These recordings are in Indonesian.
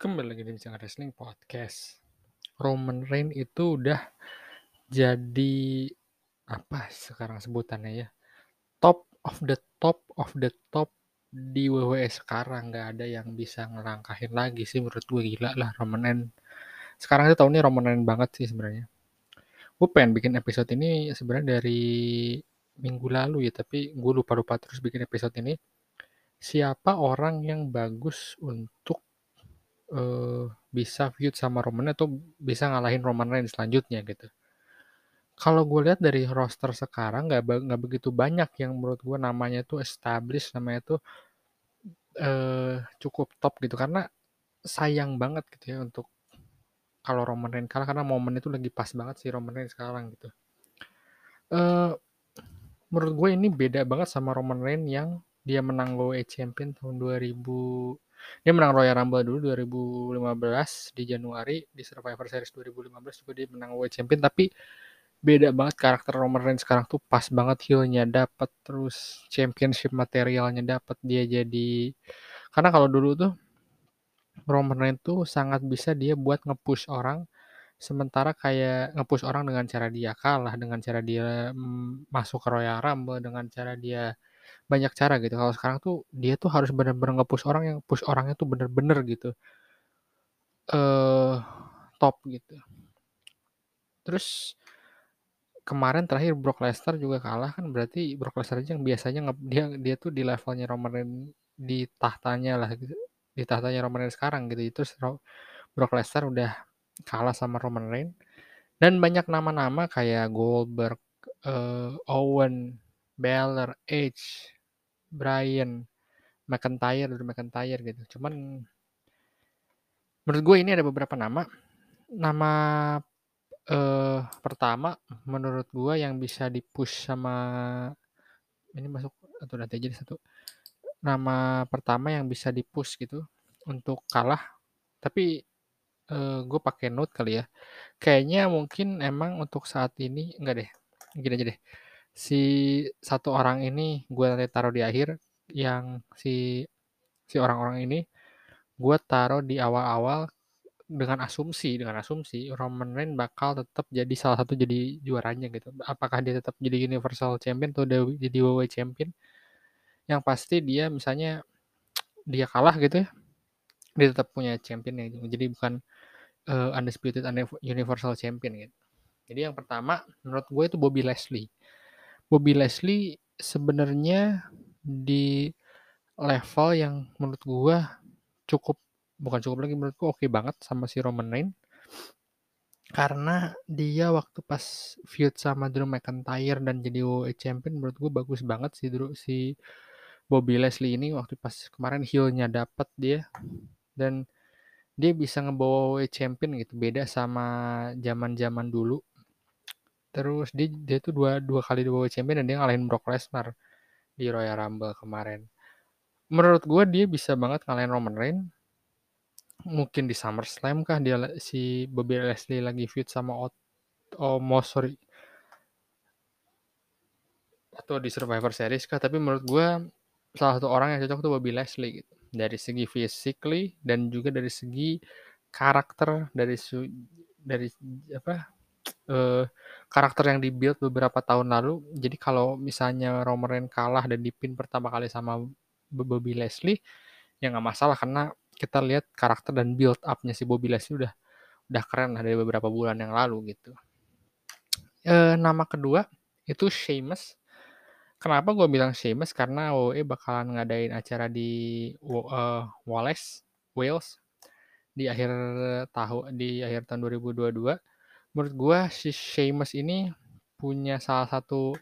Kembali lagi di Bincang Wrestling Podcast. Roman Reigns itu udah jadi apa sekarang sebutannya ya? Top of the top of the top di WWE sekarang nggak ada yang bisa ngelangkahin lagi sih menurut gue gila lah Roman Reigns. Sekarang kita tahu nih Roman Reigns banget sih sebenarnya. Gue pengen bikin episode ini sebenarnya dari minggu lalu ya, tapi gue lupa-lupa terus bikin episode ini. Siapa orang yang bagus untuk uh, bisa feud sama Roman atau bisa ngalahin Roman Reigns selanjutnya gitu. Kalau gue lihat dari roster sekarang nggak nggak begitu banyak yang menurut gue namanya tuh established, namanya tuh uh, cukup top gitu karena sayang banget gitu ya untuk kalau Roman Reigns kalah karena momen itu lagi pas banget sih Roman Reigns sekarang gitu. Uh, menurut gue ini beda banget sama Roman Reigns yang dia menang WWE Champion tahun 2000 dia menang Royal Rumble dulu 2015 di Januari, di Survivor Series 2015 juga dia menang World Champion, tapi beda banget karakter Roman Reigns sekarang tuh. Pas banget healnya dapat terus championship materialnya dapat dia jadi karena kalau dulu tuh Roman Reigns tuh sangat bisa dia buat nge-push orang sementara kayak nge-push orang dengan cara dia kalah dengan cara dia mm, masuk ke Royal Rumble dengan cara dia banyak cara gitu. Kalau sekarang tuh dia tuh harus bener-bener nge-push orang yang push orangnya tuh bener-bener gitu. Eh top gitu. Terus kemarin terakhir Brock Lesnar juga kalah kan berarti Brock Lesnar aja yang biasanya dia dia tuh di levelnya Roman Reigns di tahtanya lah gitu. Di tahtanya Roman Reigns sekarang gitu. Terus Brock Lesnar udah kalah sama Roman Reigns dan banyak nama-nama kayak Goldberg, uh, Owen, Balor, Edge, Brian, McIntyre, Drew McIntyre gitu. Cuman menurut gue ini ada beberapa nama. Nama uh, pertama menurut gue yang bisa dipush sama ini masuk atau nanti aja satu. Nama pertama yang bisa dipush gitu untuk kalah. Tapi uh, gue pakai note kali ya. Kayaknya mungkin emang untuk saat ini enggak deh. Gini aja deh si satu orang ini gue nanti taruh di akhir yang si si orang-orang ini gue taruh di awal-awal dengan asumsi dengan asumsi Roman Reigns bakal tetap jadi salah satu jadi juaranya gitu. Apakah dia tetap jadi Universal Champion atau jadi WWE Champion? Yang pasti dia misalnya dia kalah gitu ya dia tetap punya champion ya jadi bukan uh, undisputed Universal Champion gitu. Jadi yang pertama menurut gue itu Bobby Leslie Bobby Leslie sebenarnya di level yang menurut gua cukup bukan cukup lagi menurut gua oke okay banget sama si Roman Reigns. Karena dia waktu pas feud sama Drew McIntyre dan jadi WWE Champion menurut gue bagus banget si Drew si Bobby Leslie ini waktu pas kemarin heelnya dapat dia. Dan dia bisa ngebawa WWE Champion gitu beda sama zaman-zaman dulu Terus dia dia tuh dua dua kali dibawa champion dan dia ngalahin Brock Lesnar di Royal Rumble kemarin. Menurut gue dia bisa banget ngalahin Roman Reigns. Mungkin di SummerSlam kah dia si Bobby Leslie lagi feud sama Ot oh, sorry atau di Survivor Series kah tapi menurut gue salah satu orang yang cocok tuh Bobby Leslie gitu dari segi physically dan juga dari segi karakter dari dari apa uh, karakter yang dibuild beberapa tahun lalu. Jadi kalau misalnya Roman kalah dan dipin pertama kali sama Bobby Leslie, ya nggak masalah karena kita lihat karakter dan build up-nya si Bobby Leslie udah udah keren lah dari beberapa bulan yang lalu gitu. E, nama kedua itu Sheamus. Kenapa gue bilang Sheamus? Karena WWE bakalan ngadain acara di uh, Wallace, Wales di akhir tahun di akhir tahun 2022 menurut gue si Sheamus ini punya salah satu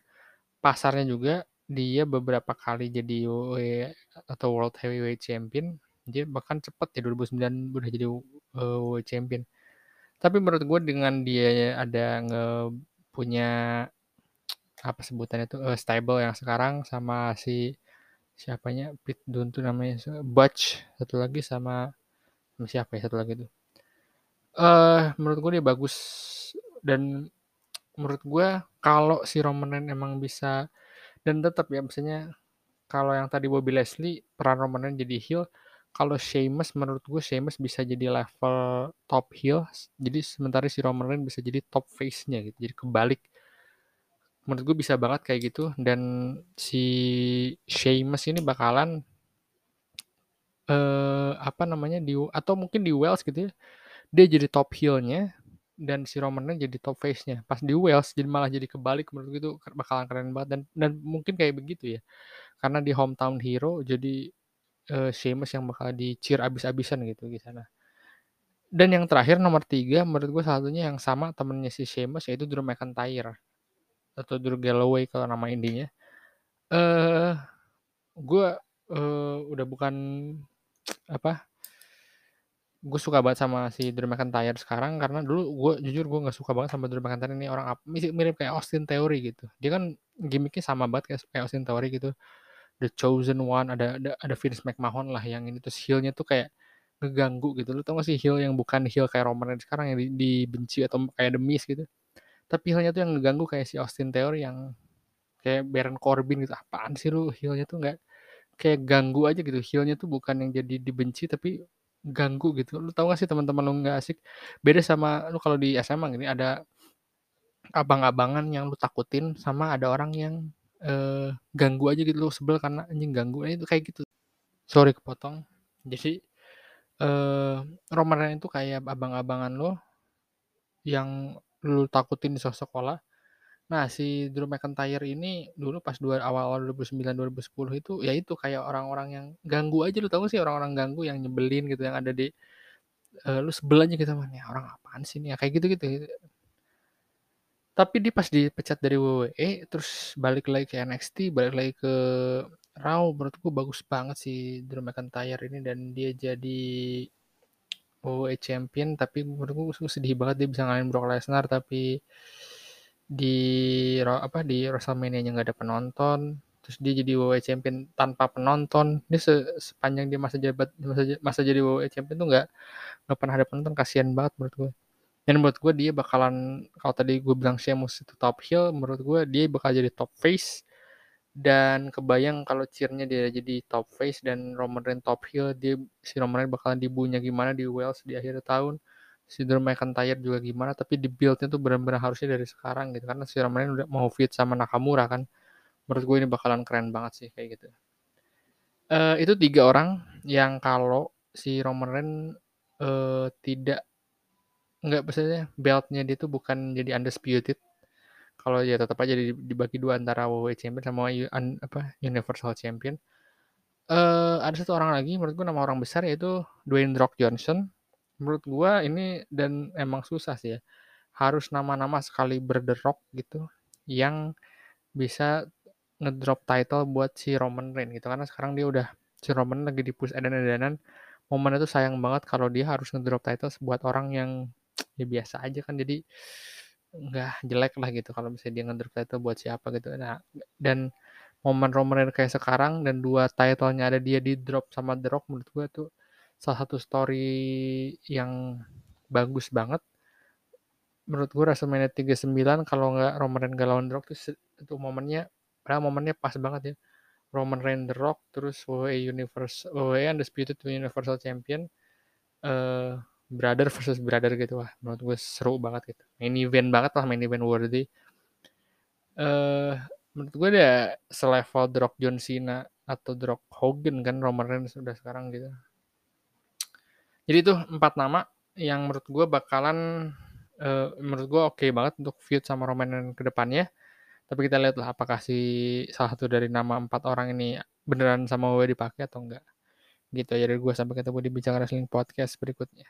pasarnya juga. Dia beberapa kali jadi WWE atau World Heavyweight Champion. Dia bahkan cepet ya 2009 udah jadi uh, World Champion. Tapi menurut gue dengan dia ada nge punya apa sebutannya itu uh, stable yang sekarang sama si siapanya? Pete Dunne tuh namanya Butch. Satu lagi sama, sama siapa ya? Satu lagi tuh uh, menurut gue dia bagus dan menurut gue kalau si Roman Reigns emang bisa dan tetap ya misalnya kalau yang tadi Bobby Leslie peran Roman Reigns jadi heel kalau Sheamus menurut gue Sheamus bisa jadi level top heel, jadi sementara si Roman Reigns bisa jadi top face-nya gitu, jadi kebalik. Menurut gue bisa banget kayak gitu dan si Sheamus ini bakalan eh apa namanya di atau mungkin di Wales gitu ya. Dia jadi top heel-nya dan si Roman jadi top face-nya. Pas di Wales jadi malah jadi kebalik menurut gue itu bakalan keren banget dan dan mungkin kayak begitu ya. Karena di hometown hero jadi uh, Sheamus yang bakal di-cheer abis-abisan gitu di sana. Dan yang terakhir nomor tiga menurut gue satunya yang sama temennya si Sheamus yaitu Drew McIntyre atau Drew Galloway kalau nama indinya. Eh uh, gue uh, udah bukan apa gue suka banget sama si Drew McIntyre sekarang karena dulu gue jujur gue nggak suka banget sama Drew McIntyre. Ini orang apa mirip kayak Austin Theory gitu. Dia kan gimmicknya sama banget kayak Austin Theory gitu. The Chosen One ada ada ada Vince McMahon lah yang ini. Terus heelnya tuh kayak ngeganggu gitu. Lu tau gak sih heel yang bukan heel kayak Roman sekarang yang dibenci atau kayak The Miz gitu? Tapi heelnya tuh yang ngeganggu kayak si Austin Theory yang kayak Baron Corbin gitu. Apaan sih lu? Heelnya tuh nggak kayak ganggu aja gitu. Heelnya tuh bukan yang jadi dibenci tapi ganggu gitu. Lu tau gak sih teman-teman lu nggak asik? Beda sama lu kalau di SMA gini ada abang-abangan yang lu takutin sama ada orang yang uh, ganggu aja gitu lu sebel karena anjing ganggu. Nah, itu kayak gitu. Sorry kepotong. Jadi Roman Reigns itu kayak abang-abangan lo yang lu takutin di sekolah Nah, si Drew McIntyre ini dulu pas dua awal-awal 2009 2010 itu ya itu kayak orang-orang yang ganggu aja lu tahu sih orang-orang ganggu yang nyebelin gitu yang ada di uh, lu sebel aja gitu mana orang apaan sih nih ya, kayak gitu-gitu. Tapi dia pas dipecat dari WWE terus balik lagi ke NXT, balik lagi ke Raw menurutku bagus banget sih Drew McIntyre ini dan dia jadi WWE champion tapi menurutku sedih banget dia bisa ngalahin Brock Lesnar tapi di apa di WrestleMania-nya nggak ada penonton terus dia jadi WWE Champion tanpa penonton. Dia se sepanjang dia masa jabat masa, masa jadi WWE Champion tuh nggak nggak pernah ada penonton kasihan banget menurut gue. Dan menurut gue dia bakalan kalau tadi gue bilang Sheamus itu top heel menurut gue dia bakal jadi top face. Dan kebayang kalau cheernya dia jadi top face dan Roman Reigns top heel dia si Roman Reigns bakalan dibunya gimana di Wales di akhir tahun si Drew McIntyre juga gimana tapi di buildnya tuh benar-benar harusnya dari sekarang gitu karena si Roman udah mau fit sama Nakamura kan. Menurut gue ini bakalan keren banget sih kayak gitu. Uh, itu tiga orang yang kalau si Roman Reigns uh, tidak nggak biasanya beltnya dia tuh bukan jadi undisputed. Kalau ya tetap aja dibagi dua antara WWE Champion sama un, apa Universal Champion. Uh, ada satu orang lagi menurut gue nama orang besar yaitu Dwayne Rock Johnson menurut gua ini dan emang susah sih ya harus nama-nama sekali berderok gitu yang bisa ngedrop title buat si Roman Reigns gitu. Karena sekarang dia udah si Roman lagi di push edan-edanan momen itu sayang banget kalau dia harus ngedrop title buat orang yang ya biasa aja kan. Jadi nggak jelek lah gitu kalau misalnya dia ngedrop title buat siapa gitu. Nah dan momen Roman Reigns kayak sekarang dan dua titlenya ada dia di drop sama The menurut gua tuh salah satu story yang bagus banget. Menurut gue WrestleMania 39 kalau nggak Roman Reigns lawan The Rock tuh itu momennya padahal momennya pas banget ya. Roman Reigns The Rock terus WWE Universe WWE Undisputed Universal Champion uh, brother versus brother gitu lah. Menurut gue seru banget gitu. Main event banget lah main event worthy. Uh, menurut gue dia selevel The John Cena atau The Hogan kan Roman Reigns sudah sekarang gitu jadi itu empat nama yang menurut gue bakalan uh, menurut gue oke okay banget untuk feud sama Roman ke depannya. Tapi kita lihat lah apakah si salah satu dari nama empat orang ini beneran sama WWE dipakai atau enggak. Gitu ya dari gue sampai ketemu di Bicara Wrestling Podcast berikutnya.